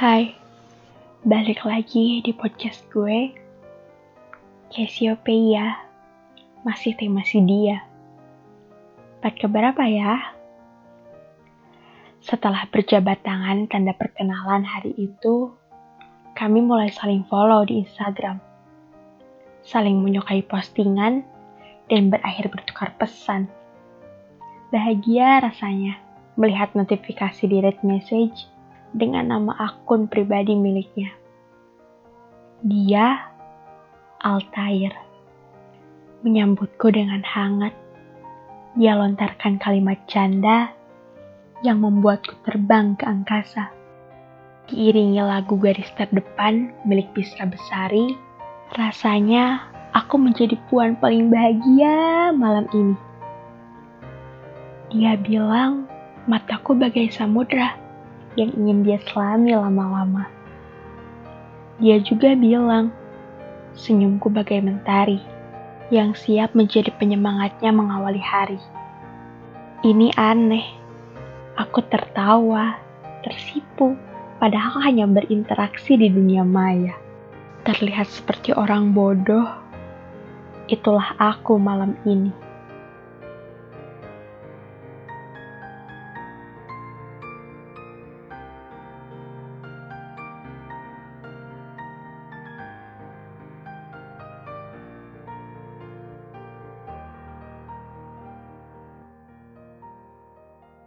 Hai, balik lagi di podcast gue. Cassiopeia, masih tema si dia. Part keberapa ya? Setelah berjabat tangan tanda perkenalan hari itu, kami mulai saling follow di Instagram. Saling menyukai postingan dan berakhir bertukar pesan. Bahagia rasanya melihat notifikasi di red message dengan nama akun pribadi miliknya. Dia, Altair, menyambutku dengan hangat. Dia lontarkan kalimat canda yang membuatku terbang ke angkasa. Diiringi lagu garis terdepan milik Bisra Besari, rasanya aku menjadi puan paling bahagia malam ini. Dia bilang, mataku bagai samudra yang ingin dia selami lama-lama. Dia juga bilang, senyumku bagai mentari yang siap menjadi penyemangatnya mengawali hari. Ini aneh, aku tertawa, tersipu, padahal hanya berinteraksi di dunia maya. Terlihat seperti orang bodoh, itulah aku malam ini.